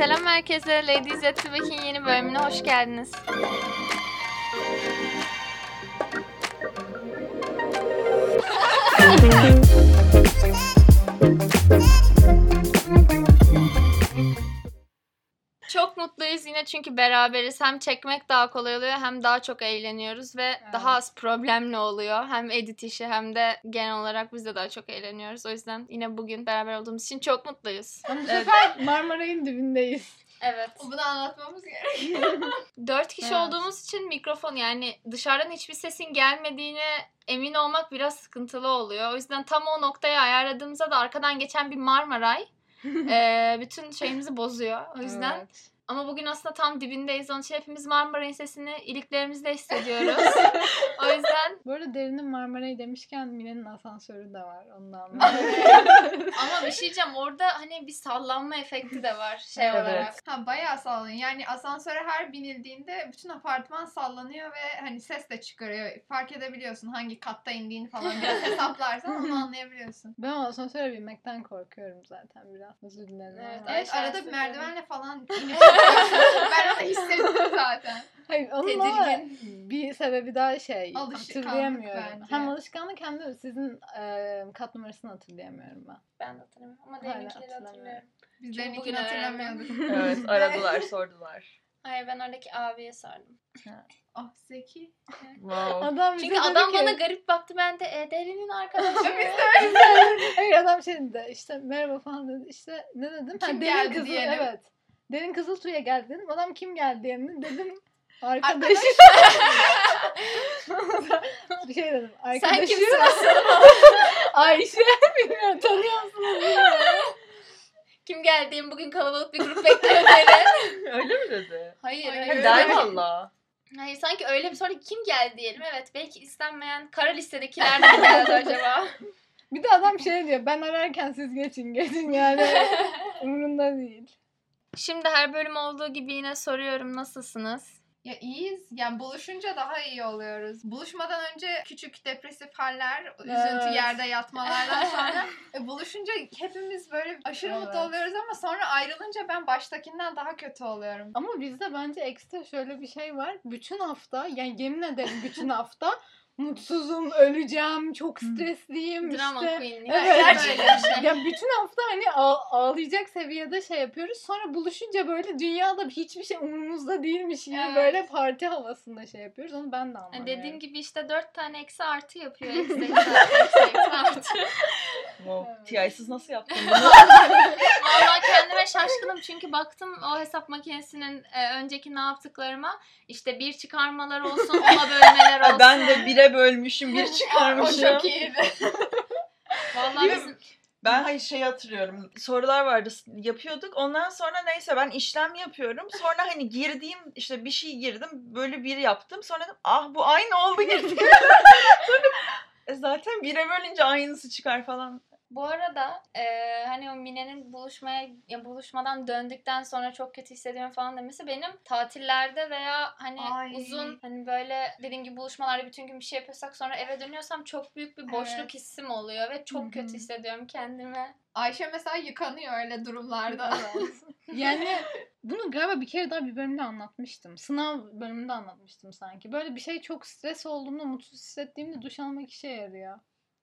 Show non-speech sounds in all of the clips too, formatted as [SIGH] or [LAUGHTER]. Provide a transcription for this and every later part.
Selam herkese. Ladies at the Back'in yeni bölümüne hoş geldiniz. [LAUGHS] mutluyuz yine çünkü beraberiz. Hem çekmek daha kolay oluyor hem daha çok eğleniyoruz ve Evet. daha az problemli oluyor. Hem edit işi hem de genel olarak biz de daha çok eğleniyoruz. O yüzden yine bugün beraber olduğumuz için çok mutluyuz. Ama bu Evet. sefer Marmaray'ın dibindeyiz. Evet. Bunu anlatmamız gerek. [LAUGHS] Dört kişi Evet. olduğumuz için mikrofon yani dışarıdan hiçbir sesin gelmediğine emin olmak biraz sıkıntılı oluyor. O yüzden tam o noktayı ayarladığımızda da arkadan geçen bir Marmaray [LAUGHS] eee, bütün şeyimizi bozuyor. O yüzden Evet. Ama bugün aslında tam dibindeyiz. Onun için hepimiz Marmaray'ın sesini iliklerimizde hissediyoruz. [LAUGHS] o yüzden Bu arada derinin Marmara'yı demişken Mine'nin asansörü de var. Anladım. [LAUGHS] ama diyeceğim orada hani bir sallanma efekti de var [LAUGHS] şey Evet. olarak. Ha bayağı sallanıyor. Yani asansöre her binildiğinde bütün apartman sallanıyor ve hani ses de çıkarıyor. Fark edebiliyorsun hangi katta indiğini falan biraz [LAUGHS] hesaplarsan onu anlayabiliyorsun. ben asansöre binmekten korkuyorum zaten biraz. Özür dilerim. Evet, Evet arada bir merdivenle falan [LAUGHS] inip. Ben onu hissettim zaten. Hayır onun Tedirgin. bir sebebi daha şey Alışkanlık hatırlayamıyorum. bence. Hem alışkanlık hem de sizin e, kat numarasını hatırlayamıyorum ben. Ben de hatırlamıyorum ama derinkileri hatırlamıyorum. hatırlıyorum. Biz bugün hatırlamıyorduk. [LAUGHS] Evet aradılar sordular. Hayır ben oradaki abiye sordum. Ah Zeki. Wow. Adam bize Çünkü dedi adam ki- bana garip baktı. Ben de e, derinin arkadaşı. [LAUGHS] [LAUGHS] Hayır adam şey dedi işte merhaba falan dedi. İşte ne dedim? Kim geldi kızıl, diyelim. Evet. Derin Kızıltuğ'a geldi dedim. Adam kim geldi diyelim dedim. Arkadaş. bir şey dedim. Sen Arkadaşı. kimsin? Ayşe. Bilmiyorum tanıyor musunuz bilmiyorum. Bugün kalabalık bir grup bekliyor derin. [LAUGHS] Öyle mi dedi? Hayır. Hayır, hayır. Der valla. Hayır sanki öyle bir sonra kim geldi diyelim. Evet belki istenmeyen kara listedekilerden [LAUGHS] geldi acaba. Bir de adam şey diyor. Ben ararken siz geçin geçin yani. [LAUGHS] Umurunda değil. Şimdi her bölüm olduğu gibi yine soruyorum nasılsınız? Ya iyiyiz. Yani buluşunca daha iyi oluyoruz. Buluşmadan önce küçük depresif haller, üzüntü Evet. yerde yatmalardan [LAUGHS] sonra e, buluşunca hepimiz böyle aşırı Evet. mutlu oluyoruz ama sonra ayrılınca ben baştakinden daha kötü oluyorum. Ama bizde bence ekstra şöyle bir şey var. Bütün hafta yani yemin ederim bütün hafta mutsuzum, öleceğim, çok stresliyim Drama işte. queen. Evet. Gerçekten şey. [LAUGHS] Ya bütün hafta hani ağ- ağlayacak seviyede şey yapıyoruz. Sonra buluşunca böyle dünyada hiçbir şey umurumuzda değilmiş gibi Evet. böyle parti havasında şey yapıyoruz. Onu ben de anlamıyorum. Yani dediğim gibi işte dört tane eksi artı yapıyor. Eksi eksi artı eksi eksi artı. Wow. Evet. TI'siz nasıl yaptın bunu? [LAUGHS] Vallahi kendime şaşkınım çünkü baktım o hesap makinesinin e, önceki ne yaptıklarıma işte bir çıkarmalar olsun, ona bölmeler [LAUGHS] olsun. Ben de bire bölmüşüm, bir [LAUGHS] O çıkarmışım. çok iyiydi. [LAUGHS] Vallahi bizim Ben hayır şey hatırlıyorum. Sorular vardı yapıyorduk. Ondan sonra neyse ben işlem yapıyorum. Sonra hani girdiğim işte bir şey girdim. Böyle bir yaptım. Sonra dedim ah bu aynı oldu [LAUGHS] girdim. sonra e, zaten bire bölünce aynısı çıkar falan. Bu arada e, hani o Mine'nin buluşmaya ya buluşmadan döndükten sonra çok kötü hissediyorum falan demesi benim tatillerde veya hani Ay. uzun hani böyle dediğim gibi buluşmalarda bütün gün bir şey yapıyorsak sonra eve dönüyorsam çok büyük bir boşluk Evet. hissim oluyor ve çok Hı hı. kötü hissediyorum kendimi. Ayşe mesela yıkanıyor öyle durumlarda. [LAUGHS] Yani bunu galiba bir kere daha bir bölümde anlatmıştım. Sınav bölümünde anlatmıştım sanki. Böyle bir şey çok stres olduğumda, mutsuz hissettiğimde duş almak işe yarıyor.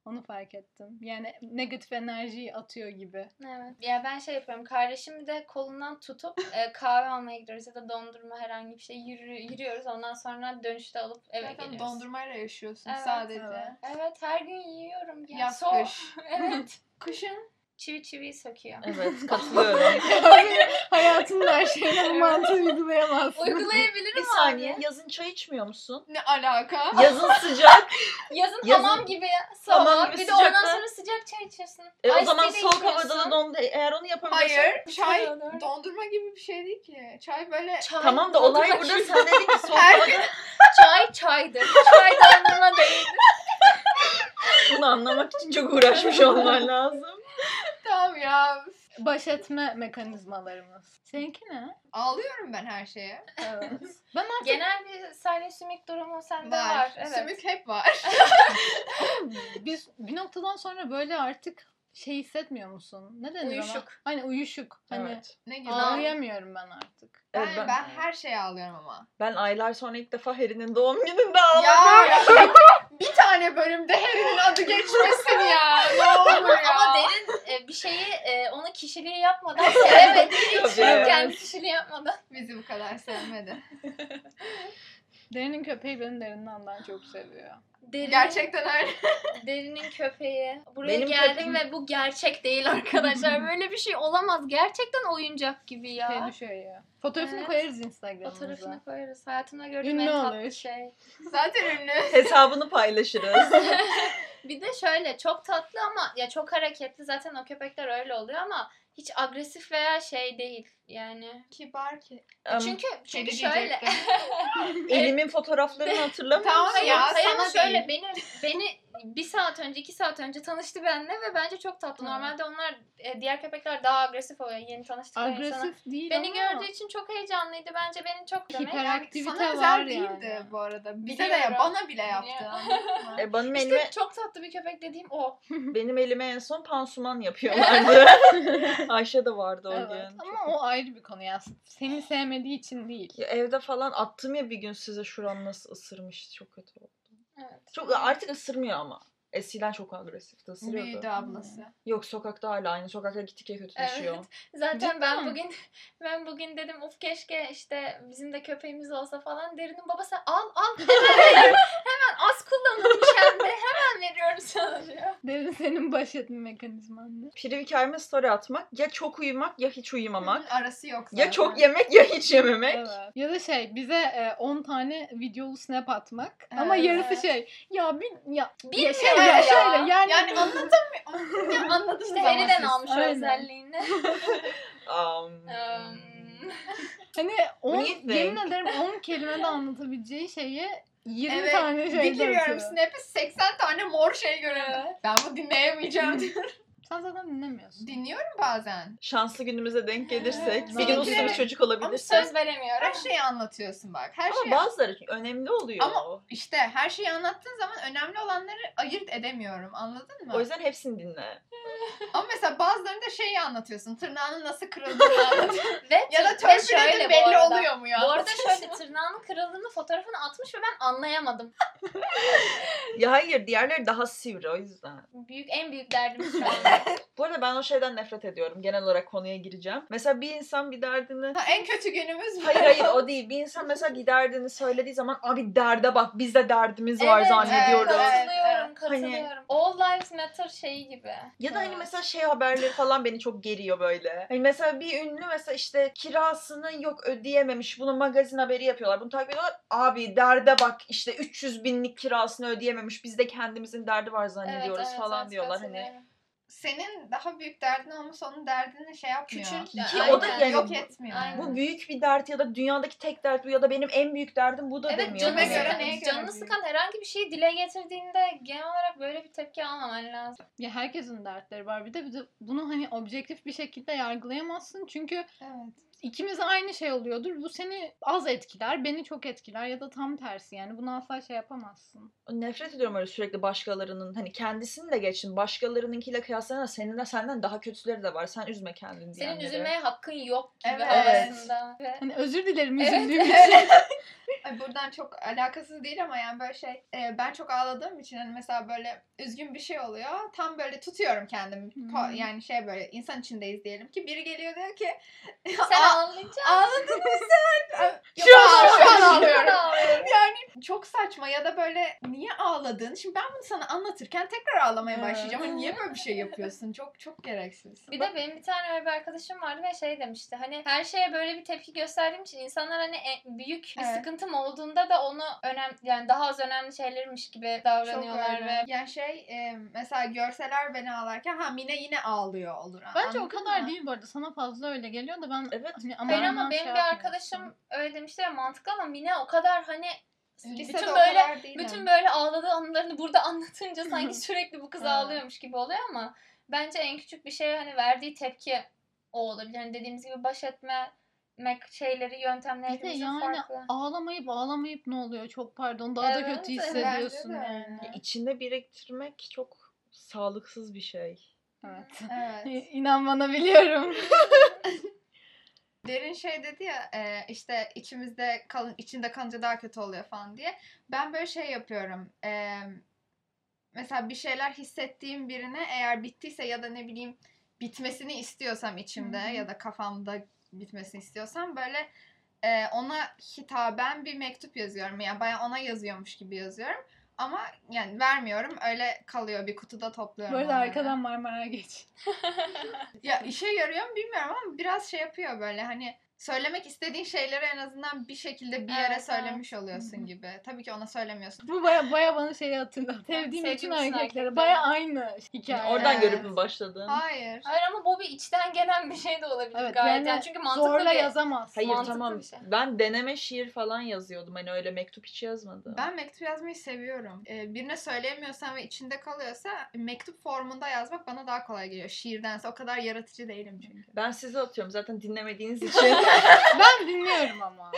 Onu fark ettim. Yani negatif enerjiyi atıyor gibi. Evet. Ya ben şey yapıyorum. Kardeşimi de kolundan tutup [LAUGHS] e, kahve almaya gidiyoruz ya da dondurma herhangi bir şey yürü, yürüyoruz. Ondan sonra dönüşte alıp eve Zaten geliyoruz. dondurmayla yaşıyorsun Evet, sadece. evet. Evet her gün yiyorum. Ya, Yaz so- kış. [LAUGHS] Evet. [LAUGHS] Kışın Çivi çiviyi söküyor. Evet [LAUGHS] katılıyorum. [LAUGHS] Hayatımda her şeyden bu mantığı uygulayamazsın. Uygulayabilirim bir saniye yazın çay içmiyor musun? ne alaka? Yazın sıcak. [LAUGHS] Yazın, Yazın- hamam gibi Hamam soğuk. gibi Bir de ondan sıcakta. sonra sıcak çay içiyorsun. E, o zaman soğuk havada da dondu. Eğer onu yapabiliyorsan. Hayır. Çay Çay dondurma gibi bir şey değil ki. Çay böyle Çay, Tamam da olay burada gibi. sen dedin ki soğuk havada. Çay çaydır. Çay dondurma değil. Bunu anlamak için çok uğraşmış olman lazım. Tamam ya. Baş etme mekanizmalarımız. Seninki ne? Ağlıyorum ben her şeye. Evet. ben artık Genel bir salya sümük durumu sende var. Var. Evet. Sümük hep var. biz bir noktadan sonra böyle artık şey hissetmiyor musun? Ne denir ona? Uyuşuk. Hani uyuşuk. Hani Evet. Ne gibi? ağlayamıyorum ben artık. Ben, Evet, ben, ben, her şeye ağlıyorum ama. ben aylar sonra ilk defa Harry'nin doğum gününde ağladım. Ya [LAUGHS] bir tane bölümde Harry'nin adı geçmesin ya. Ne olur ya. Ama derin e, bir şeyi e, onun kişiliği yapmadan [LAUGHS] sevemediği için Tabii. kendi kişiliği yapmadan. Bizi bu kadar sevmedi. [LAUGHS] Derinin köpeği beni derinden daha çok seviyor. Derin, Gerçekten öyle. [LAUGHS] Derinin köpeği. Buraya Benim geldim köpeğim- ve bu gerçek değil arkadaşlar. [LAUGHS] Böyle bir şey olamaz. Gerçekten oyuncak gibi ya. Şey düşüyor ya. Fotoğrafını Evet. koyarız Instagram'ımıza. Fotoğrafını koyarız. Hayatımda gördüğüm Ünlü en tatlı olur. şey. Zaten ünlü. [LAUGHS] Hesabını paylaşırız. Bir de şöyle çok tatlı ama ya çok hareketli zaten o köpekler öyle oluyor ama hiç agresif veya şey değil yani. Kibar ki. Em, Çünkü Kedi çünkü şöyle. [LAUGHS] [LAUGHS] Elimin fotoğraflarını hatırlamıyor Tamam musun? ya, hayır sana şöyle değil. beni beni bir saat önce iki saat önce tanıştı benimle ve bence çok tatlı. Hı. Normalde onlar e, diğer köpekler daha agresif oluyor yeni tanıştıkları insana. Agresif değil Beni ama gördüğü için çok heyecanlıydı. Bence beni çok demek. hiperaktivite Sana var özel yani. değildi bu arada. Bize de Biliyorum. ya, bana bile yaptı. [LAUGHS] E, benim elime, İşte çok tatlı bir köpek dediğim o. [LAUGHS] benim elime en son pansuman yapıyorlardı. [LAUGHS] Ayşe de vardı o Evet. gün. Ama o ayrı bir konu ya. Seni sevmediği için değil. Ya evde falan attım ya bir gün size şuran nasıl ısırmış. Çok kötü oldu. Evet. Çok artık ısırmıyor ama. Eskiden çok agresifti ısırıyordu. Büyüdü ablası. Yok sokakta hala aynı. Sokakta gittikçe kötüleşiyor. [LAUGHS] Zaten Cidden ben mi? bugün ben bugün dedim of keşke işte bizim de köpeğimiz olsa falan. Derinin babası al al hemen [LAUGHS] hemen az kullanılmış hem de hemen veriyorum sana diyor. Derin senin baş etme mekanizman ne? Piri hikayeme story atmak. Ya çok uyumak ya hiç uyumamak. Arası yok zaten. ya çok yemek ya hiç yememek. Evet. Ya da şey bize e, 10 tane videolu snap atmak ama Evet. yarısı şey ya bir ya, Bir ya şey ya? ya şöyle yani, Yani anlatamıyorum. [LAUGHS] Ya Anladınız İşte ama siz. almış o özelliğini. Um, [LAUGHS] Um, hani 10 do you think? yemin ederim 10 kelimede anlatabileceği şeyi 20 Evet, tane şey Bir giriyorum. Snap'e 80 tane mor şey görüyorum. Ben bu dinleyemeyeceğim [LAUGHS] diyorum. Sen zaten dinlemiyorsun. Dinliyorum bazen. şanslı günümüze denk gelirsek. Evet. bir gün uslu bir çocuk Ama olabilirsin. söz veremiyorum. Her şeyi anlatıyorsun bak. Her Ama şeyi bazıları önemli oluyor. Ama- işte her şeyi anlattığın zaman önemli olanları ayırt edemiyorum. Anladın mı? O yüzden hepsini dinle. [LAUGHS] Ama mesela bazılarında şeyi anlatıyorsun. Tırnağının nasıl kırıldığını [LAUGHS] anlatıyorsun. Ve ya da ve törpüledin bu belli arada. oluyor mu ya? Bu arada şöyle tırnağının kırıldığını fotoğrafını atmış ve ben anlayamadım. [LAUGHS] Ya hayır diğerleri daha sivri o yüzden. Büyük en büyük derdimiz şu anda. [LAUGHS] Bu arada ben o şeyden nefret ediyorum. Genel olarak konuya gireceğim. Mesela bir insan bir derdini... Ha, en kötü günümüz bu. Hayır hayır o [LAUGHS] değil. Bir insan mesela bir derdini söylediği zaman abi derde bak bizde derdimiz var Evet, zannediyoruz. evet, Katılıyorum, katılıyorum. All lives matter şeyi gibi. Ya da hani Evet. mesela şey haberleri falan beni çok geriyor böyle. Hani mesela bir ünlü mesela işte kirasını yok ödeyememiş. Bunu magazin haberi yapıyorlar. Bunu takip ediyorlar. Abi derde bak işte 300 binlik kirasını ödeyememiş. Biz de kendimizin derdi var zannediyoruz falan diyorlar hani. Senin daha büyük derdin olması onun derdini şey yapmıyor. Küçült- Ki Aynen. o da yani Yok etmiyor. Aynen. Bu büyük bir dert ya da dünyadaki tek dert bu ya da benim en büyük derdim bu da Evet demiyor. canını Hani. göre, neye göre canını sıkan herhangi bir şeyi dile getirdiğinde genel olarak böyle bir tepki almaman lazım. Ya herkesin dertleri var. Bir de, bir de bunu hani objektif bir şekilde yargılayamazsın. Çünkü Evet. İkimiz aynı şey oluyordur. Bu seni az etkiler, beni çok etkiler ya da tam tersi yani. Bunu asla şey yapamazsın. Nefret ediyorum öyle sürekli başkalarının hani kendisini de geçin başkalarınınkiyle kıyaslayana senin de senden daha kötüleri de var. Sen üzme kendini Senin diyenleri. üzülmeye hakkın yok gibi Evet. aslında. Hani özür dilerim Evet. üzüldüğüm [LAUGHS] için. Ay buradan çok alakasız değil ama yani böyle şey e, ben çok ağladığım için hani mesela böyle üzgün bir şey oluyor tam böyle tutuyorum kendimi Hmm. Yani şey böyle insan içindeyiz diyelim ki biri geliyor diyor ki sen "Aa, ağlayacaksın. ağladın mı sen? Şu an- şu ağlıyorum. Yani çok saçma ya da böyle niye ağladın? Şimdi ben bunu sana anlatırken tekrar ağlamaya başlayacağım. Hani niye böyle bir şey yapıyorsun? Çok çok gereksiz. Bir de benim bir tane öyle bir arkadaşım vardı ve şey demişti hani her şeye böyle bir tepki gösterdiğim için insanlar hani en- büyük bir Evet. sıkıntım olduğunda da onu önem yani daha az önemli şeylermiş gibi davranıyorlar ve Yani şey e, mesela görseler beni ağlarken ha Mine yine ağlıyor olur. Bence o kadar mı? değil bu arada. Sana fazla öyle geliyor da ben Evet. Hani Hayır aman ama aman benim şey bir yapmıyorsun. arkadaşım öyle demişti ya mantıklı ama Mine o kadar hani Lisede bütün o böyle değilim. bütün böyle ağladığı anılarını burada [LAUGHS] anlatınca sanki sürekli bu kız ağlıyormuş gibi oluyor ama bence en küçük bir şeye hani verdiği tepki o olabilir. Hani dediğimiz gibi baş etme mek şeyleri, yöntemleri Bir de hepimizin yani farklı. ağlamayıp ağlamayıp ne oluyor çok pardon daha da Evet, kötü evet, hissediyorsun bence de. yani. İçinde biriktirmek çok sağlıksız bir şey. Evet. Evet. [LAUGHS] İnan bana biliyorum. [LAUGHS] Derin şey dedi ya e, işte içimizde kalın içinde kalınca daha kötü oluyor falan diye. Ben böyle şey yapıyorum. E, mesela bir şeyler hissettiğim birine eğer bittiyse ya da ne bileyim bitmesini istiyorsam içimde Hı hı. ya da kafamda bitmesini istiyorsam böyle e, ona hitaben bir mektup yazıyorum. Yani bayağı ona yazıyormuş gibi yazıyorum. Ama yani vermiyorum. Öyle kalıyor. Bir kutuda topluyorum. Böyle arkadan Marmara geç. [LAUGHS] Ya işe yarıyor mu bilmiyorum ama biraz şey yapıyor böyle hani söylemek istediğin şeyleri en azından bir şekilde bir yere Evet, söylemiş oluyorsun gibi. Tabii ki ona söylemiyorsun. Bu baya baya bana şeyi hatırlattı. Sevdiğim bütün hareketleri. Baya aynı hikaye. Oradan Evet. görüp mü başladın? Hayır. Hayır ama bu bir içten gelen bir şey de olabilir Evet gayet. yani, Yani çünkü mantıklı zorla bir... yazamazsın. Hayır Mantıklı tamam. bir şey. Ben deneme şiir falan yazıyordum. Hani öyle mektup hiç yazmadım. Ben mektup yazmayı seviyorum. Ee, birine söyleyemiyorsan ve içinde kalıyorsa mektup formunda yazmak bana daha kolay geliyor. Şiirdense o kadar yaratıcı değilim çünkü. Ben size atıyorum zaten dinlemediğiniz için. [LAUGHS] Ben dinliyorum ama.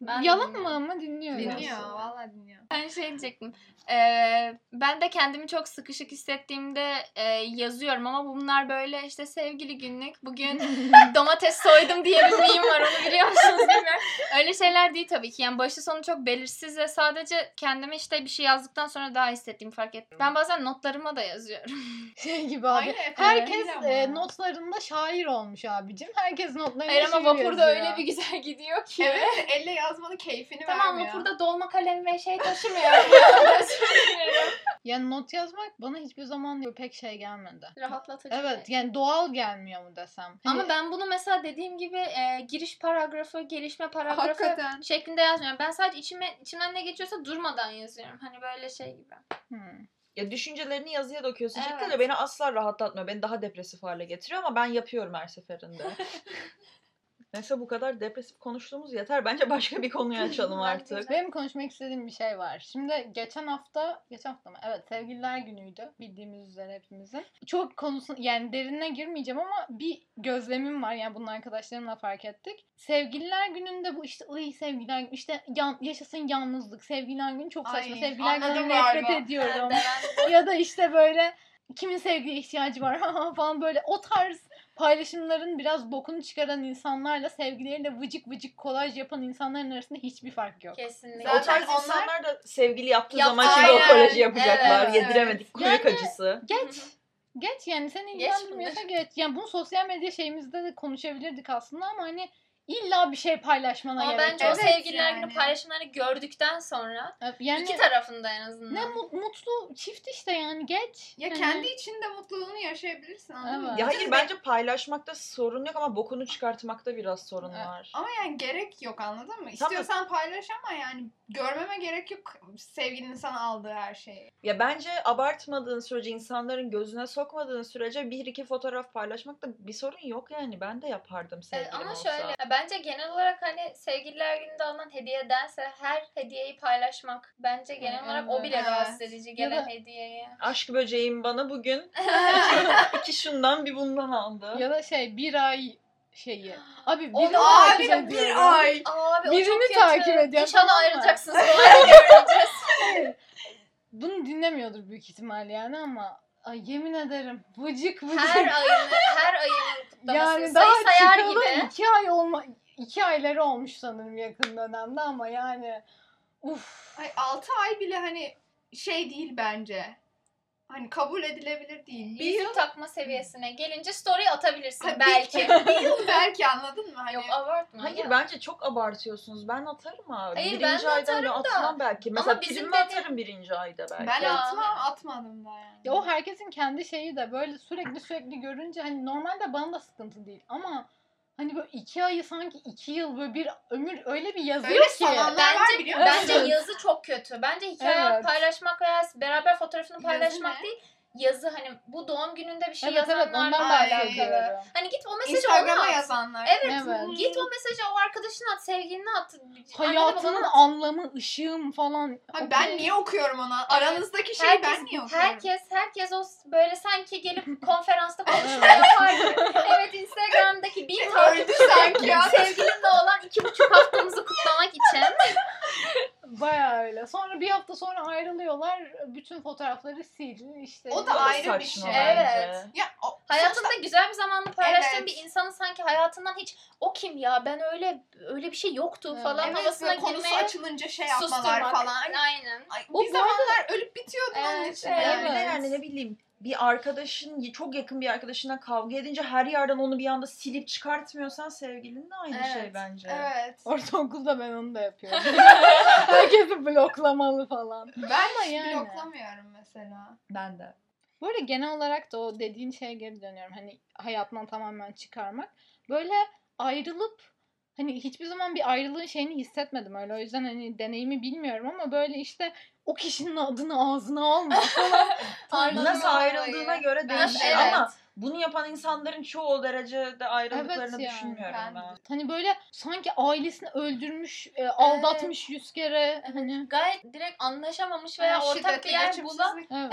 Ben Yalan dinliyorum. mı ama dinliyorum. Dinliyor. Vallahi dinliyor. Ben şey diyecektim. Ee, ben de kendimi çok sıkışık hissettiğimde e, yazıyorum ama bunlar böyle işte sevgili günlük. Bugün [LAUGHS] domates soydum diye bir meme var onu biliyor [LAUGHS] musunuz bilmiyorum. Öyle şeyler değil tabii ki. Yani başı sonu çok belirsiz ve sadece kendime işte bir şey yazdıktan sonra daha hissettiğimi fark ettim. Ben bazen notlarıma da yazıyorum. [LAUGHS] Şey gibi abi. Efekt Herkes e, notlarında şair olmuş abicim. Herkes notlarında Hayır ama şiir vapurda yazıyor. öyle bir güzel gidiyor ki. Evet elle yazmanın keyfini Tamam vermiyor. vapurda dolma kalem ve şey taşımıyorum. [LAUGHS] [LAUGHS] Yani not yazmak bana hiçbir zaman pek şey gelmedi. Rahatlatıcı. Evet yani doğal gelmiyor mu desem. Hani- Ama ben bunu mesela dediğim gibi e, giriş paragrafı, gelişme paragrafı Hakikaten. şeklinde yazmıyorum. Ben sadece içime, içimden ne geçiyorsa durmadan yazıyorum. Hani böyle şey gibi. Hmm. ya düşüncelerini yazıya döküyorsun. Evet. Cidden de beni asla rahatlatmıyor. Beni daha depresif hale getiriyor ama ben yapıyorum her seferinde. [LAUGHS] Neyse bu kadar depresif konuştuğumuz yeter. Bence başka bir konuyu açalım artık. Benim konuşmak istediğim bir şey var. Şimdi geçen hafta, geçen hafta mı? Evet sevgililer günüydü bildiğimiz üzere hepimizin. Çok konusu yani derinine girmeyeceğim ama bir gözlemim var yani bunu arkadaşlarımla fark ettik. Sevgililer gününde bu işte ıy sevgililer günü işte yan, yaşasın yalnızlık sevgililer günü çok saçma Ay, sevgililer günü nefret ediyorum. [LAUGHS] Ya da işte böyle kimin sevgiye ihtiyacı var [LAUGHS] falan böyle o tarz paylaşımların biraz bokunu çıkaran insanlarla sevgileriyle vıcık vıcık kolaj yapan insanların arasında hiçbir fark yok. Kesinlikle. O Zaten tarz onlar- insanlar da sevgili yaptığı Yap- zaman şimdi o Aynen. koleji yapacaklar. Evet, Yediremedik evet. kuyruk Yani- acısı. Geç. Geç yani seni Geç ilgilendirmiyorsa geç. Yani bunu sosyal medya şeyimizde de konuşabilirdik aslında ama hani illa bir şey paylaşmana Ama gerek bence yok. o Evet sevgililer yani. günü paylaşımlarını gördükten sonra Yani iki tarafında en azından. ne mu- mutlu çift işte yani geç. Ya Hani- kendi içinde mutluluğunu yaşayabilirsin anladın mı? Evet. Ya hayır be- bence paylaşmakta sorun yok ama bokunu çıkartmakta biraz sorun Evet. var. Ama yani gerek yok anladın mı? İstiyorsan paylaş ama yani görmeme gerek yok sevgilinin sana aldığı her şeyi. Ya bence abartmadığın sürece, insanların gözüne sokmadığın sürece bir iki fotoğraf paylaşmakta bir sorun yok yani. Ben de yapardım sevgilim Evet, ama olsa. şöyle ya bence genel olarak hani sevgililer gününde alınan hediyedense her hediyeyi paylaşmak bence genel olarak o bile Evet. rahatsız edici gelen da- hediyeyi. Aşk böceğim bana bugün [LAUGHS] iki şundan bir bundan aldı. Ya da şey bir ay şeyi. Abi Onu birini takip Abi ediyorum. bir ay. Abi Birini takip ediyorum, İnşallah ayrılacaksınız. [LAUGHS] Bunu dinlemiyordur büyük ihtimal yani ama ay yemin ederim vıcık vıcık. Her ayını, her ayının kutlaması. yani daha sayar çıkalı gibi. iki ay olma iki ayları olmuş sanırım yakın dönemde ama yani uf. Ay 6 ay bile hani şey değil bence. Hani kabul edilebilir değil. Bir yıl takma seviyesine gelince story atabilirsin Ha, belki. [LAUGHS] bir yıl [LAUGHS] belki anladın mı? Hani Yok abartma. Hayır ya. bence çok abartıyorsunuz. Ben atarım abi. Hayır, birinci ben de ayda atarım da. atmam belki. Mesela Ama bizim primimi dedi- atarım birinci ayda belki. ben Ya. atmam atmadım da yani. Ya o herkesin kendi şeyi de böyle sürekli sürekli görünce hani normalde bana da sıkıntı değil ama hani böyle iki ayı sanki iki yıl böyle bir ömür öyle bir yazıyor Öyle ki. Bence, biliyor musun? bence yazı çok kötü. Bence hikaye Evet. paylaşmak veya beraber fotoğrafını paylaşmak ne? değil. Yazı hani bu doğum gününde bir şey Evet evet yazanlar ondan var. Ay. bahsediyorum. Hani git o mesajı ona Instagram'a at. yazanlar. Evet, Evet. Git o mesajı o arkadaşına at, sevgiline at. Hayatının at. anlamı, ışığım falan. Abi ben niye okuyorum ona? Aranızdaki şeyi herkes, ben niye okuyorum? herkes, herkes o böyle sanki gelip [LAUGHS] konferansta konuşma Evet. Evet Instagram'daki bir Öldü [LAUGHS] takipçim sanki ya. sevgilimle olan iki buçuk haftamızı kutlamak için. [LAUGHS] Baya öyle. Sonra bir hafta sonra ayrılıyorlar. Bütün fotoğrafları sil. işte. O da O ayrı bir saçma şey. bence. Evet. Ya o, Hayatında güzel bir zamanını paylaştığın Evet. bir insanın sanki hayatından hiç o kim ya ben öyle öyle bir şey yoktu Evet. falan evet, havasına konusu girmeye açılınca şey yapmalar susturmak. falan. Aynen. Ay, O bir bu arada- zamanlar ölüp bitiyordun onun Evet, için. evet. Ya yani. bir yani ne bileyim bir arkadaşın çok yakın bir arkadaşına kavga edince her yerden onu bir anda silip çıkartmıyorsan sevgilin de aynı şey Evet, bence. Evet. Ortaokulda ben onu da yapıyorum. [LAUGHS] Herkesi bloklamalı falan. Ben hiç yani. bloklamıyorum mesela. Ben de. Bu arada genel olarak da o dediğin şeye geri dönüyorum. Hani hayatından tamamen çıkarmak. Böyle ayrılıp hani hiçbir zaman bir ayrılığın şeyini hissetmedim öyle. O yüzden hani deneyimi bilmiyorum ama böyle işte o kişinin adını ağzına alma falan. [LAUGHS] Nasıl olayı. ayrıldığına göre değişir evet. ama bunu yapan insanların çoğu o derecede ayrıldıklarını Evet yani, düşünmüyorum ben ben. Hani böyle sanki ailesini öldürmüş, e, aldatmış yüz kere. Hani Gayet direkt anlaşamamış veya Yani ortak bir yer bulan evet. [LAUGHS]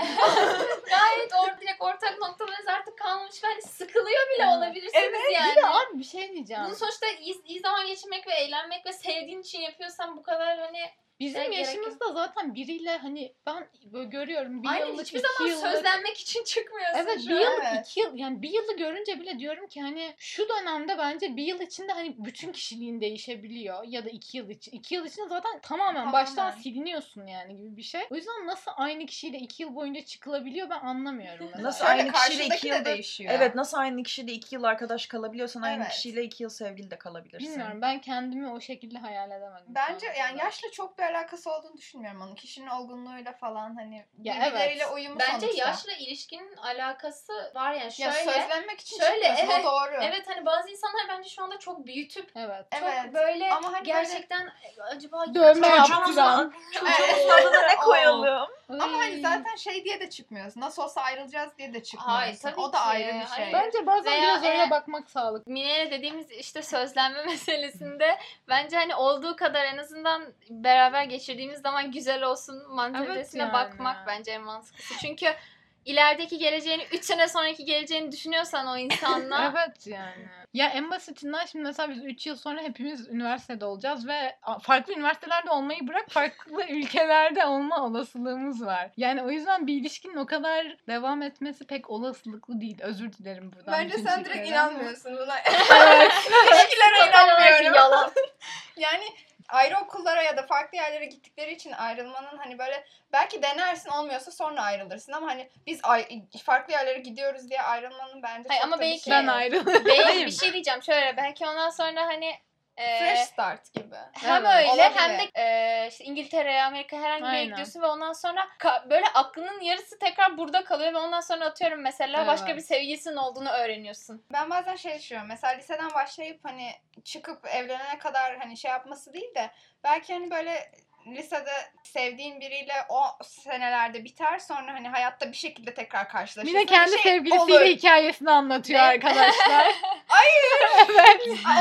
gayet or direkt ortak noktalarınız artık kalmamış ve hani sıkılıyor bile Evet. olabilirsiniz yani. Bir de abi bir şey diyeceğim. Bunu sonuçta iyi, iyi zaman geçirmek ve eğlenmek ve sevdiğin için yapıyorsan bu kadar hani Bizim gerek yaşımızda zaten biriyle hani ben böyle görüyorum bir aynen yıllık, hiçbir iki zaman yıllık. sözlenmek için çıkmıyorsun Evet bir yıllık Evet. iki yıl yani bir yılı görünce bile diyorum ki hani şu dönemde bence bir yıl içinde hani bütün kişiliğin değişebiliyor ya da iki yıl için. iki yıl içinde zaten tamamen, Tamamen. baştan siliniyorsun yani gibi bir şey. O yüzden nasıl aynı kişiyle iki yıl boyunca çıkılabiliyor ben anlamıyorum. [LAUGHS] mesela. Nasıl Şöyle aynı kişiyle iki de yılda- değişiyor. Evet nasıl aynı kişiyle iki yıl arkadaş kalabiliyorsan aynı Evet. kişiyle iki yıl sevgili de kalabilirsin. Bilmiyorum ben kendimi o şekilde hayal edemedim. Bence yani yaşla çok bir alakası olduğunu düşünmüyorum onun. Kişinin olgunluğuyla falan hani Ya birbirleriyle evet. uyumu Bence sonuçta. yaşla ilişkinin alakası var yani Ya şöyle. sözlenmek için şöyle, evet, o doğru. Evet hani bazı insanlar bence şu anda çok büyütüp Evet. çok Evet. böyle Ama hani gerçekten acaba Dövme yaptıran. adına ne [LAUGHS] koyalım? Ama hani zaten şey diye de çıkmıyorsun. Nasıl olsa ayrılacağız diye de çıkmıyorsun. Hayır, tabii o da ki. ayrı bir şey. Hayır. Bence bazen Veya biraz öyle eğer- bakmak sağlıklı. Mine'ye dediğimiz işte sözlenme [LAUGHS] meselesinde bence hani olduğu kadar en azından beraber geçirdiğimiz zaman güzel olsun mantalitesine yani. bakmak bence en mantıklısı. Çünkü ilerideki geleceğini 3 sene sonraki geleceğini düşünüyorsan o insanla [LAUGHS] Evet yani. Ya en basitinden şimdi mesela biz 3 yıl sonra hepimiz üniversitede olacağız ve farklı üniversitelerde olmayı bırak farklı [LAUGHS] ülkelerde olma olasılığımız var. Yani o yüzden bir ilişkinin o kadar devam etmesi pek olasılıklı değil. Özür dilerim buradan. Bence sen direkt inanmıyorsun buna. Evet. [LAUGHS] İlişkilere inanmıyorum. yalan. Yani ayrı okullara ya da farklı yerlere gittikleri için ayrılmanın hani böyle belki denersin olmuyorsa sonra ayrılırsın ama hani biz ay- farklı yerlere gidiyoruz diye ayrılmanın bence Hayır, çok ama da bir belki- şey ben ayrılırım. Belki bir şey diyeceğim şöyle belki ondan sonra hani e, Fresh start gibi. hem Evet, öyle olabilir. hem de e, işte İngiltere'ye, Amerika herhangi bir yere Aynen. gidiyorsun ve ondan sonra ka- böyle aklının yarısı tekrar burada kalıyor ve ondan sonra atıyorum mesela başka Evet. bir sevgilisinin olduğunu öğreniyorsun. Ben bazen şey düşünüyorum. Mesela liseden başlayıp hani çıkıp evlenene kadar hani şey yapması değil de belki hani böyle lisede sevdiğin biriyle o senelerde biter sonra hani hayatta bir şekilde tekrar karşılaşırsın. Mine kendi şey sevgilisiyle olur. hikayesini anlatıyor Ne? arkadaşlar. [LAUGHS] Ay,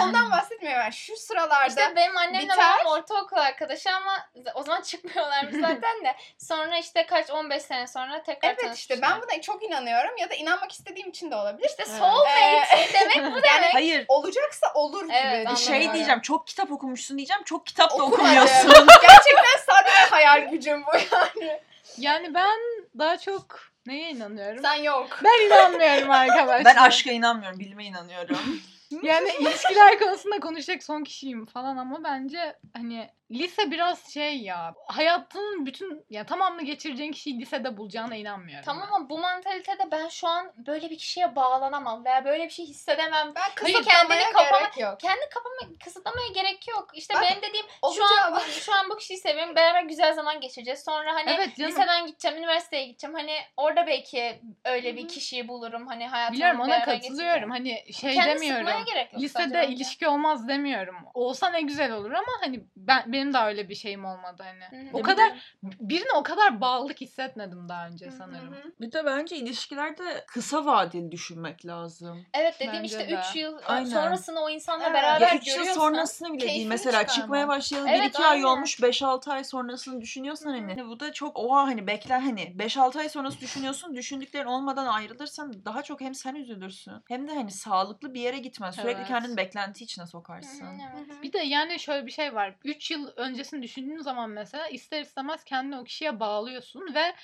Ondan bahsetmiyorum ben. Şu sıralarda İşte benim annemle biter. babam ortaokul arkadaşı ama o zaman çıkmıyorlarmış [LAUGHS] zaten de. Sonra işte kaç 15 sene sonra tekrar Evet işte ben buna çok inanıyorum ya da inanmak istediğim için de olabilir. İşte Evet. soulmate demek bu [LAUGHS] demek. Hayır. Olacaksa olur gibi Evet, düşünüyorum. Şey diyeceğim çok kitap okumuşsun diyeceğim çok kitap da Okumadım. okumuyorsun. Gerçekten sadece hayal gücüm bu yani. Yani ben daha çok neye inanıyorum? Sen yok. Ben inanmıyorum arkadaşlar. Ben aşka inanmıyorum bilime inanıyorum. Yani ilişkiler konusunda konuşacak son kişiyim falan ama bence hani lise biraz şey ya hayatının bütün ya tamamını geçireceğin kişiyi lisede bulacağına inanmıyorum. Tamam ama bu mantalitede ben şu an böyle bir kişiye bağlanamam veya böyle bir şey hissedemem. Ben kısıtlamaya kendini kapama- gerek yok. Kendi kafamı kısıtlamaya gerek yok. İşte Bak, benim dediğim şu an bu, şu an bu kişiyi seviyorum. Beraber güzel zaman geçireceğiz. Sonra hani Evet canım. liseden gideceğim, üniversiteye gideceğim. Hani orada belki öyle bir kişiyi bulurum. Hani hayatımı Biliyorum ona katılıyorum. geçireceğim. Hani şey Kendi demiyorum. gerek yok. Lisede ilişki olmaz demiyorum. Olsa ne güzel olur ama hani ben benim de öyle bir şeyim olmadı hani. Hı hı. O kadar birine o kadar bağlılık hissetmedim daha önce sanırım. hı. Bir de bence ilişkilerde kısa vadeli düşünmek lazım. Evet dediğim Bence işte de. 3 yıl Aynen. sonrasını o insanla Evet. beraber Ya 3 yıl sonrasını bile değil. Mesela çıkarmak. çıkmaya başlayalı Evet, 1-2 ay olmuş 5-6 ay sonrasını düşünüyorsan hani. hani bu da çok oha hani bekler hani 5-6 ay sonrası düşünüyorsun. Düşündüklerin olmadan ayrılırsan daha çok hem sen üzülürsün hem de hani sağlıklı bir yere gitmen yetmez. Sürekli Evet. kendini beklenti içine sokarsın. Evet. Bir de yani şöyle bir şey var. 3 yıl öncesini düşündüğün zaman mesela ister istemez kendini o kişiye bağlıyorsun ve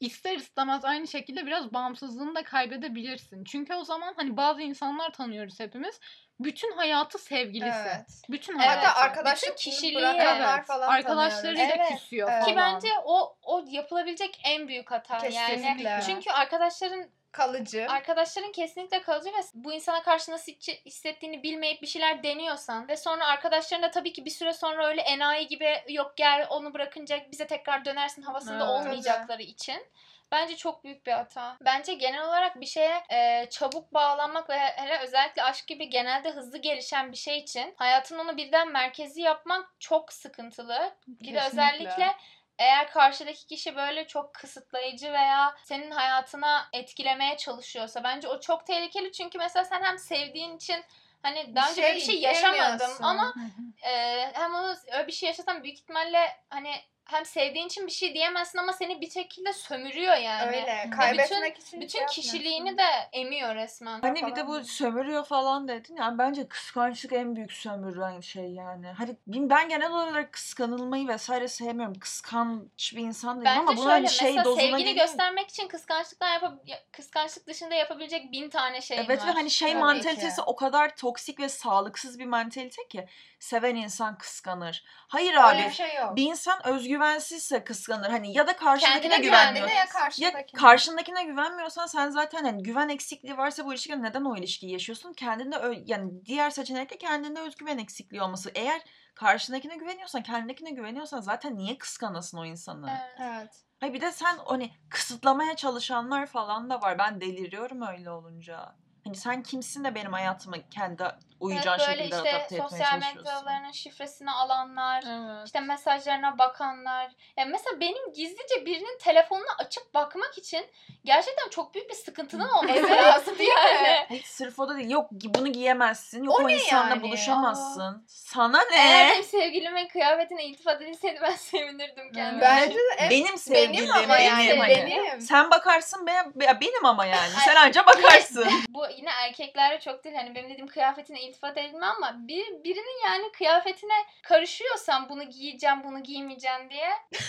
ister istemez aynı şekilde biraz bağımsızlığını da kaybedebilirsin. Çünkü o zaman hani bazı insanlar tanıyoruz hepimiz. Bütün hayatı sevgilisi. Evet. Bütün hayatı. Hatta arkadaşlık Bütün kişiliği evet. falan Arkadaşlarıyla. Evet, küsüyor evet. Ki bence o o yapılabilecek en büyük hata yani. Kesinlikle. Çünkü arkadaşların Kalıcı. arkadaşların kesinlikle kalıcı ve bu insana karşı nasıl hissettiğini bilmeyip bir şeyler deniyorsan ve sonra arkadaşların da tabii ki bir süre sonra öyle enayi gibi yok gel onu bırakınca bize tekrar dönersin havasında Evet. olmayacakları için Bence çok büyük bir hata. Bence genel olarak bir şeye e, çabuk bağlanmak ve hele özellikle aşk gibi genelde hızlı gelişen bir şey için hayatın onu birden merkezi yapmak çok sıkıntılı. Bir de özellikle eğer karşıdaki kişi böyle çok kısıtlayıcı veya senin hayatına etkilemeye çalışıyorsa bence o çok tehlikeli çünkü mesela sen hem sevdiğin için hani daha önce böyle bir şey yaşamadım diyemiyorsun. ama e, hem onu öyle bir şey yaşasam büyük ihtimalle hani hem sevdiğin için bir şey diyemezsin ama seni bir şekilde sömürüyor yani. Öyle. Kaybetmek için Bütün şey kişiliğini de emiyor resmen. Hani bir de bu sömürüyor falan dedin. Yani bence kıskançlık en büyük sömüren şey yani. Hani ben genel olarak kıskanılmayı vesaire sevmiyorum. Kıskanç bir insan değilim Bence ama şöyle hani şey mesela dozuna sevgini göstermek için kıskançlıktan yapa ya- kıskançlık dışında yapabilecek bin tane şey Evet var. ve hani şey Tabii mantalitesi ki. o kadar toksik ve sağlıksız bir mantalite ki seven insan kıskanır. Hayır Öyle abi bir şey yok. bir insan özgüvensizse kıskanır. Hani ya da karşındakine Kendine güvenmiyor. Kendine ya Ya karşındakine. karşındakine güvenmiyorsan sen zaten hani güven eksikliği varsa bu ilişkide neden o ilişkiyi yaşıyorsun? Kendinde ö- yani diğer seçenek de kendinde özgüven eksikliği olması. Eğer karşındakine güveniyorsan, kendindekine güveniyorsan zaten niye kıskanasın o insanı? Evet. Evet. Hayır bir de sen hani kısıtlamaya çalışanlar falan da var. Ben deliriyorum öyle olunca. Hani sen kimsin de benim hayatıma kendi uyacağın Evet, şekilde işte adapte etmeye sosyal çalışıyorsun. medyalarının şifresini alanlar, Evet. işte mesajlarına bakanlar. Ya mesela benim gizlice birinin telefonunu açıp bakmak için gerçekten çok büyük bir sıkıntının olması lazım yani. Hayır, sırf o da değil. Yok bunu giyemezsin. Yok O o, insanla yani? buluşamazsın. Sana Eğer ne? benim sevgilimin kıyafetine iltifat edilseydi ben [LAUGHS] sevinirdim kendime. Bence de en- Benim sevgilim benim ama yani benim. hani. benim. Sen bakarsın be, be- benim ama yani. Sen anca bakarsın. Bu yine erkeklerde çok değil hani benim dediğim kıyafetine iltifat edilme ama bir, birinin yani kıyafetine karışıyorsan bunu giyeceğim bunu giymeyeceğim diye [LAUGHS]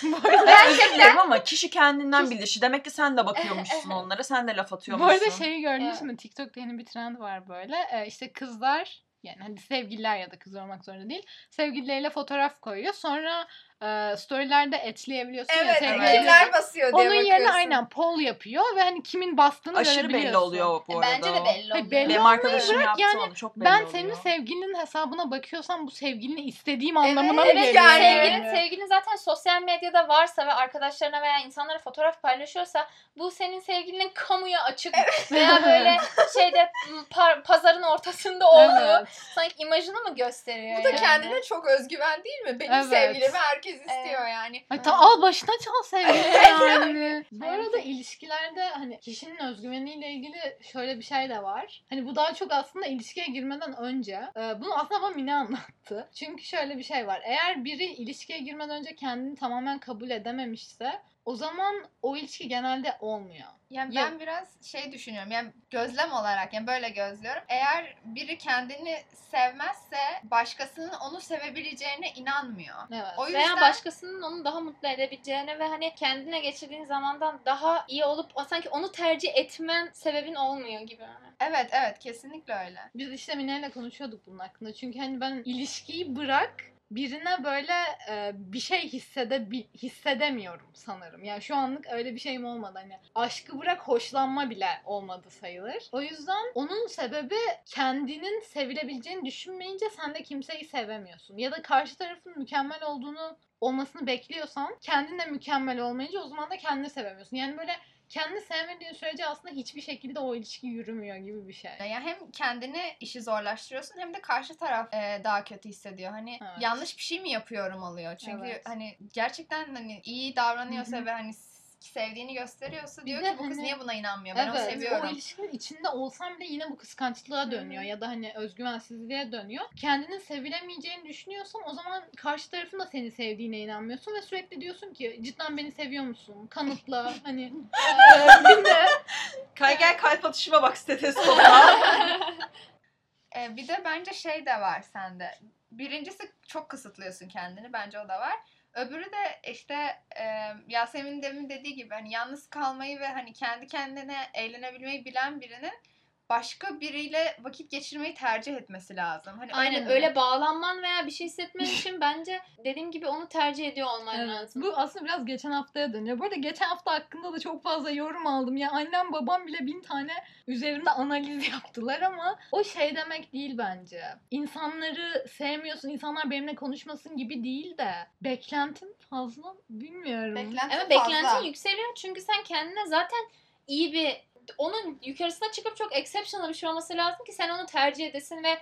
özür dilerim ama kişi kendinden bilir. Demek ki sen de bakıyormuşsun [LAUGHS] onlara. Sen de laf Bu atıyormuşsun. arada şeyi gördünüz Evet. mü? TikTok'ta yeni bir trend var böyle. Ee, işte kızlar yani hani sevgililer ya da kız olmak zorunda değil. Sevgilileriyle fotoğraf koyuyor. Sonra e, storylerde etleyebiliyorsun ya Evet, kimler basıyor diye Onun yerine bakıyorsun. aynen poll yapıyor ve hani kimin bastığını Aşırı görebiliyorsun. belli oluyor bu arada. bence de belli Hayır, oluyor. belli Benim arkadaşım bırak yaptı yani onu. Çok belli Ben oluyor. senin sevgilinin hesabına bakıyorsam bu sevgilini istediğim anlamına Evet, mı Evet, geliyor? yani. sevgilin, sevgilin zaten sosyal medyada varsa ve arkadaşlarına veya insanlara fotoğraf paylaşıyorsa bu senin sevgilinin kamuya açık veya böyle [LAUGHS] şeyde par- pazarın ortasında olduğu Evet. sanki imajını mı gösteriyor Bu da yani? kendine çok özgüven değil mi? Benim Evet. sevgilimi herkes istiyor yani. Ay tamam al başına çal sevgili [LAUGHS] yani. Bu arada ilişkilerde hani kişinin özgüveniyle ilgili şöyle bir şey de var. Hani bu daha çok aslında ilişkiye girmeden önce. Ee, bunu aslında bana Mine anlattı. Çünkü şöyle bir şey var. Eğer biri ilişkiye girmeden önce kendini tamamen kabul edememişse o zaman o ilişki genelde olmuyor. Yani Ya- ben biraz şey düşünüyorum. Yani gözlem olarak yani böyle gözlüyorum. Eğer biri kendini sevmezse başkasının onu sevebileceğine inanmıyor. Evet. O yüzden Veya başkasının onu daha mutlu edebileceğine ve hani kendine geçirdiğin zamandan daha iyi olup sanki onu tercih etmen sebebin olmuyor gibi. evet evet kesinlikle öyle. Biz işte Mine'yle konuşuyorduk bunun hakkında. Çünkü hani ben ilişkiyi bırak birine böyle e, bir şey hissede hissedemiyorum sanırım. Yani şu anlık öyle bir şeyim olmadı. Hani aşkı bırak hoşlanma bile olmadı sayılır. O yüzden onun sebebi kendinin sevilebileceğini düşünmeyince sen de kimseyi sevemiyorsun. Ya da karşı tarafın mükemmel olduğunu olmasını bekliyorsan kendin de mükemmel olmayınca o zaman da kendini sevemiyorsun. Yani böyle kendini sevmediğin sürece aslında hiçbir şekilde o ilişki yürümüyor gibi bir şey. Yani hem kendini işi zorlaştırıyorsun hem de karşı taraf e, daha kötü hissediyor. Hani Evet. yanlış bir şey mi yapıyorum oluyor. Çünkü Evet. hani gerçekten hani iyi davranıyorsa Hı hı. ve hani sevdiğini gösteriyorsa diyor ki bu kız hani- niye buna inanmıyor? Ben onu evet, seviyorum. o ilişkinin içinde olsam bile yine bu kıskançlığa dönüyor ya da hani özgüvensizliğe dönüyor. Kendinin sevilemeyeceğini düşünüyorsan o zaman karşı tarafın da seni sevdiğine inanmıyorsun ve sürekli diyorsun ki cidden beni seviyor musun? Kanıtla [LAUGHS] hani eee, bir de Kay gel kalp atışıma bak stetoskopa. [LAUGHS] Ee, bir de bence şey de var sende. Birincisi çok kısıtlıyorsun kendini. Bence o da var. Öbürü de işte e, Yasemin demin dediği gibi hani yalnız kalmayı ve hani kendi kendine eğlenebilmeyi bilen birinin başka biriyle vakit geçirmeyi tercih etmesi lazım. Hani Aynen öyle, öyle bağlanman veya bir şey hissetmen için bence dediğim gibi onu tercih ediyor olman Evet. lazım. Bu aslında biraz geçen haftaya dönüyor. Bu arada geçen hafta hakkında da çok fazla yorum aldım. Ya annem babam bile bin tane üzerimde analiz [LAUGHS] yaptılar ama o şey demek değil bence. İnsanları sevmiyorsun, insanlar benimle konuşmasın gibi değil de beklentim fazla bilmiyorum. Beklenti Ama fazla. beklentin yükseliyor çünkü sen kendine zaten iyi bir onun yukarısına çıkıp çok exceptional bir şey olması lazım ki sen onu tercih edesin ve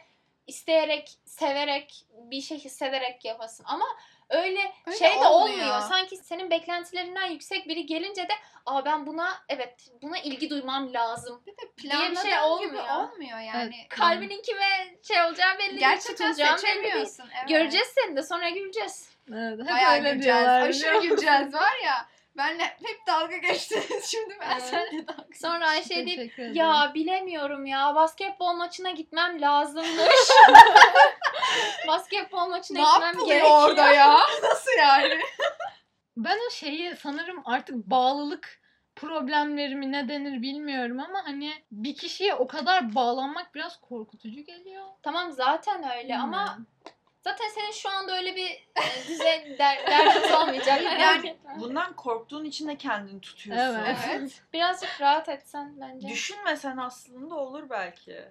isteyerek, severek, bir şey hissederek yapasın. Ama öyle, Öyle şey de olmuyor. olmuyor. Sanki senin beklentilerinden yüksek biri gelince de aa ben buna evet buna ilgi duymam lazım. bir de diye bir şey gibi olmuyor. olmuyor yani. Kalbinin kime şey olacağı belli değil, Gerçekten tutulacağı belli seçemiyorsun. Evet. Göreceğiz seni de sonra güleceğiz. Evet, hep Bayağı öyle güleceğiz. diyorlar. Aşırı güleceğiz var ya. Benle hep dalga geçtiniz. [LAUGHS] Şimdi ben Evet. seninle dalga Sonra Ayşe deyip. Ya bilemiyorum ya. Basketbol maçına gitmem lazımmış. [LAUGHS] Basketbol maçına Ne gitmem gerekiyor. orada ya? [LAUGHS] Nasıl yani? Ben o şeyi sanırım artık bağlılık problemlerimi ne denir bilmiyorum ama hani bir kişiye o kadar bağlanmak biraz korkutucu geliyor. Tamam zaten öyle ama Bilmiyorum. Zaten senin şu anda öyle bir e, düzen der, derdiniz olmayacak. Yani. Bundan korktuğun için de kendini tutuyorsun. Evet. Evet. Birazcık rahat etsen bence. Düşünmesen aslında olur belki.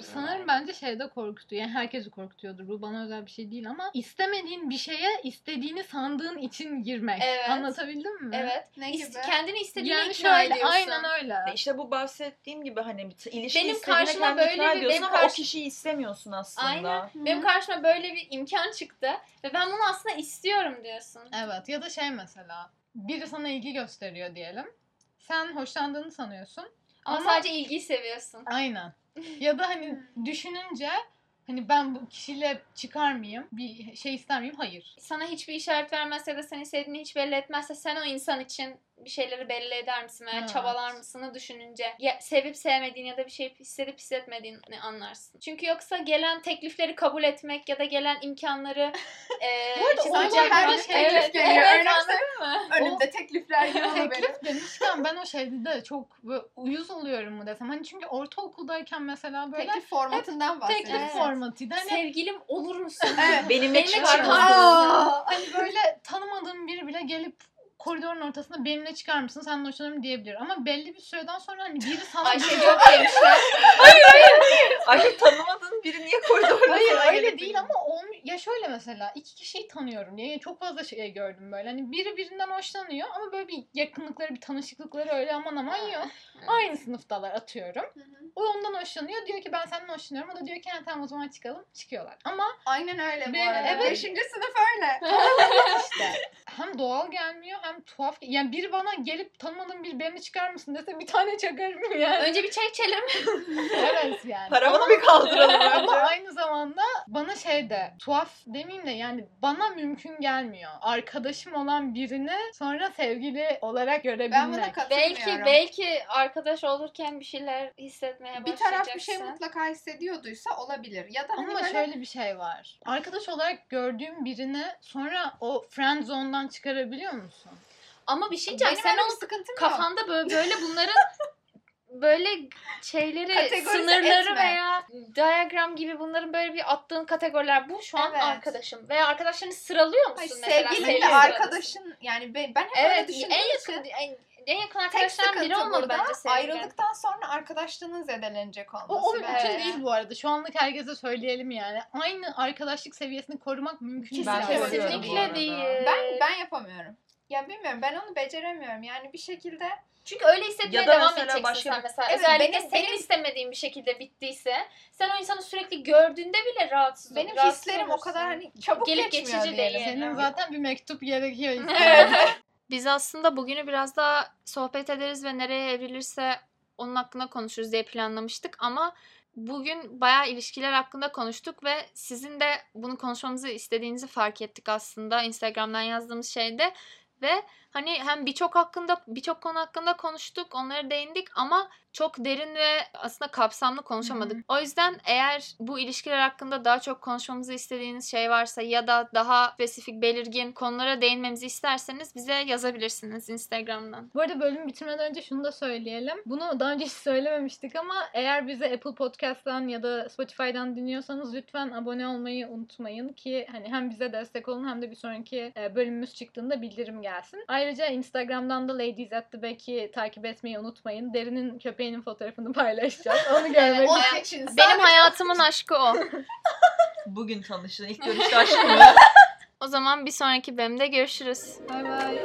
Sanırım bence şeyde korkutuyor. Yani herkesi korkutuyordur. Bu bana özel bir şey değil ama istemediğin bir şeye istediğini sandığın için girmek. Evet. Anlatabildim mi? Evet. Ne İst- gibi? kendini istediğine Yani ikna şöyle ediyorsun. aynen öyle. E İşte bu bahsettiğim gibi hani bir ilişki Benim karşıma böyle bir- benim ama karşı- o kişiyi istemiyorsun aslında. Aynen. Benim karşıma böyle bir imkan çıktı ve ben bunu aslında istiyorum diyorsun. Evet ya da şey mesela biri sana ilgi gösteriyor diyelim. Sen hoşlandığını sanıyorsun. Ama, Ama- sadece ilgiyi seviyorsun. Aynen. Ya da hani düşününce hani ben bu kişiyle çıkar mıyım? Bir şey ister miyim? Hayır. sana hiçbir işaret vermezse ya da seni sevdiğini hiç belli etmezse sen o insan için bir şeyleri belli eder misin veya Evet. çabalar mısını düşününce ya, sevip sevmediğini ya da bir şey hissedip hissetmediğini anlarsın. Çünkü yoksa gelen teklifleri kabul etmek ya da gelen imkanları [LAUGHS] e, Bu arada her şey- teklif evet, geliyor. evet, Önümüzde- anladın mı? Önümde teklifler [LAUGHS] benim. Teklif demişken ben o [LAUGHS] şeyde de çok uyuz oluyorum mu desem. Hani çünkü ortaokuldayken mesela böyle Teklif formatından teklif bahsediyorsun. Evet. formatıydı. Hani, Sevgilim olur musun? Evet. Benimle Benimle çıkar mısın? Hani böyle tanımadığım biri bile gelip koridorun ortasında benimle çıkar mısın sen hoşlanırım diyebilir. Ama belli bir süreden sonra hani biri sana Ayşe çok [LAUGHS] demişler. Ay tanımadığın biri niye koridorda Hayır öyle değil ama olm- ya şöyle mesela iki kişiyi tanıyorum diye yani çok fazla şey gördüm böyle. Hani biri birinden hoşlanıyor ama böyle bir yakınlıkları bir tanışıklıkları öyle aman aman yok. Aynı sınıftalar atıyorum. Hı hı. O ondan hoşlanıyor. Diyor ki ben senden hoşlanıyorum. O da diyor ki "Ha, tamam o zaman çıkalım. Çıkıyorlar. Ama Aynen öyle bu arada. evet. Beşinci sınıf öyle. [LAUGHS] işte hem doğal gelmiyor hem tuhaf. Yani biri bana gelip tanımadığım bir benimle çıkar mısın dese bir tane çakarım [LAUGHS] yani. Önce bir çay içelim. evet yani. Paravanı bir kaldıralım [LAUGHS] Ama önce. aynı zamanda bana şey de tuhaf demeyeyim de yani bana mümkün gelmiyor. Arkadaşım olan birini sonra sevgili olarak görebilmek. Ben buna katılmıyorum. belki belki arkadaş olurken bir şeyler hissetmeye bir başlayacaksın. taraf bir şey mutlaka hissediyorduysa olabilir. Ya da hani Ama böyle şöyle bir şey var. Arkadaş olarak gördüğüm birini sonra o friend zone'dan çıkarabiliyor musun? Ama bir şey diyeceğim. benim Sen bir sıkıntım yok. kafanda böyle, böyle bunların [LAUGHS] böyle şeyleri, Kategorize sınırları etme. veya diagram gibi bunların böyle bir attığın kategoriler. Bu şu an Evet. arkadaşım. Veya arkadaşlarını sıralıyor musun Hayır, mesela? sevgilinle arkadaşın yani ben, ben hep öyle Evet düşündüğüm en için yakın en, en yakın arkadaşlardan biri olmalı bence sevgili. ayrıldıktan sonra arkadaşlığının zedelenecek olması. O, o mümkün Evet. değil bu arada. Şu anlık herkese söyleyelim yani. Aynı arkadaşlık seviyesini korumak mümkün değil. Ben Kesinlikle arada. değil. Ben ben yapamıyorum. Ya bilmiyorum ben onu beceremiyorum. Yani bir şekilde Çünkü öyle hissetmeye Ya da devam mesela edeceksin başka sen bir- mesela. Evet, Özellikle benim- senin benim- istemediğin bir şekilde bittiyse sen o insanı sürekli gördüğünde bile rahatsız benim rahatsız hislerim o olursun. kadar hani çabuk Gelip geçmiyor geçici diyelim. değil. Senin zaten bir mektup gerekiyor. [LAUGHS] Biz aslında bugünü biraz daha sohbet ederiz ve nereye evrilirse onun hakkında konuşuruz diye planlamıştık ama bugün bayağı ilişkiler hakkında konuştuk ve sizin de bunu konuşmamızı istediğinizi fark ettik aslında Instagram'dan yazdığımız şeyde ve hani hem birçok hakkında birçok konu hakkında konuştuk, onlara değindik ama çok derin ve aslında kapsamlı konuşamadık. Hı hı. O yüzden eğer bu ilişkiler hakkında daha çok konuşmamızı istediğiniz şey varsa ya da daha spesifik belirgin konulara değinmemizi isterseniz bize yazabilirsiniz Instagram'dan. Bu arada bölüm bitirmeden önce şunu da söyleyelim. Bunu daha önce hiç söylememiştik ama eğer bizi Apple Podcast'tan ya da Spotify'dan dinliyorsanız lütfen abone olmayı unutmayın ki hani hem bize destek olun hem de bir sonraki e, bölümümüz çıktığında bildirim gelsin. Ayrıca Ayrıca Instagram'dan da Ladies at the Back'i takip etmeyi unutmayın. Derin'in köpeğinin fotoğrafını [LAUGHS] paylaşacağız. Onu görmek evet, o. Benim hayatımın aşkı o. [LAUGHS] Bugün tanıştın. İlk [LAUGHS] görüşte aşkım ya. o zaman bir sonraki bölümde görüşürüz. Bay bay.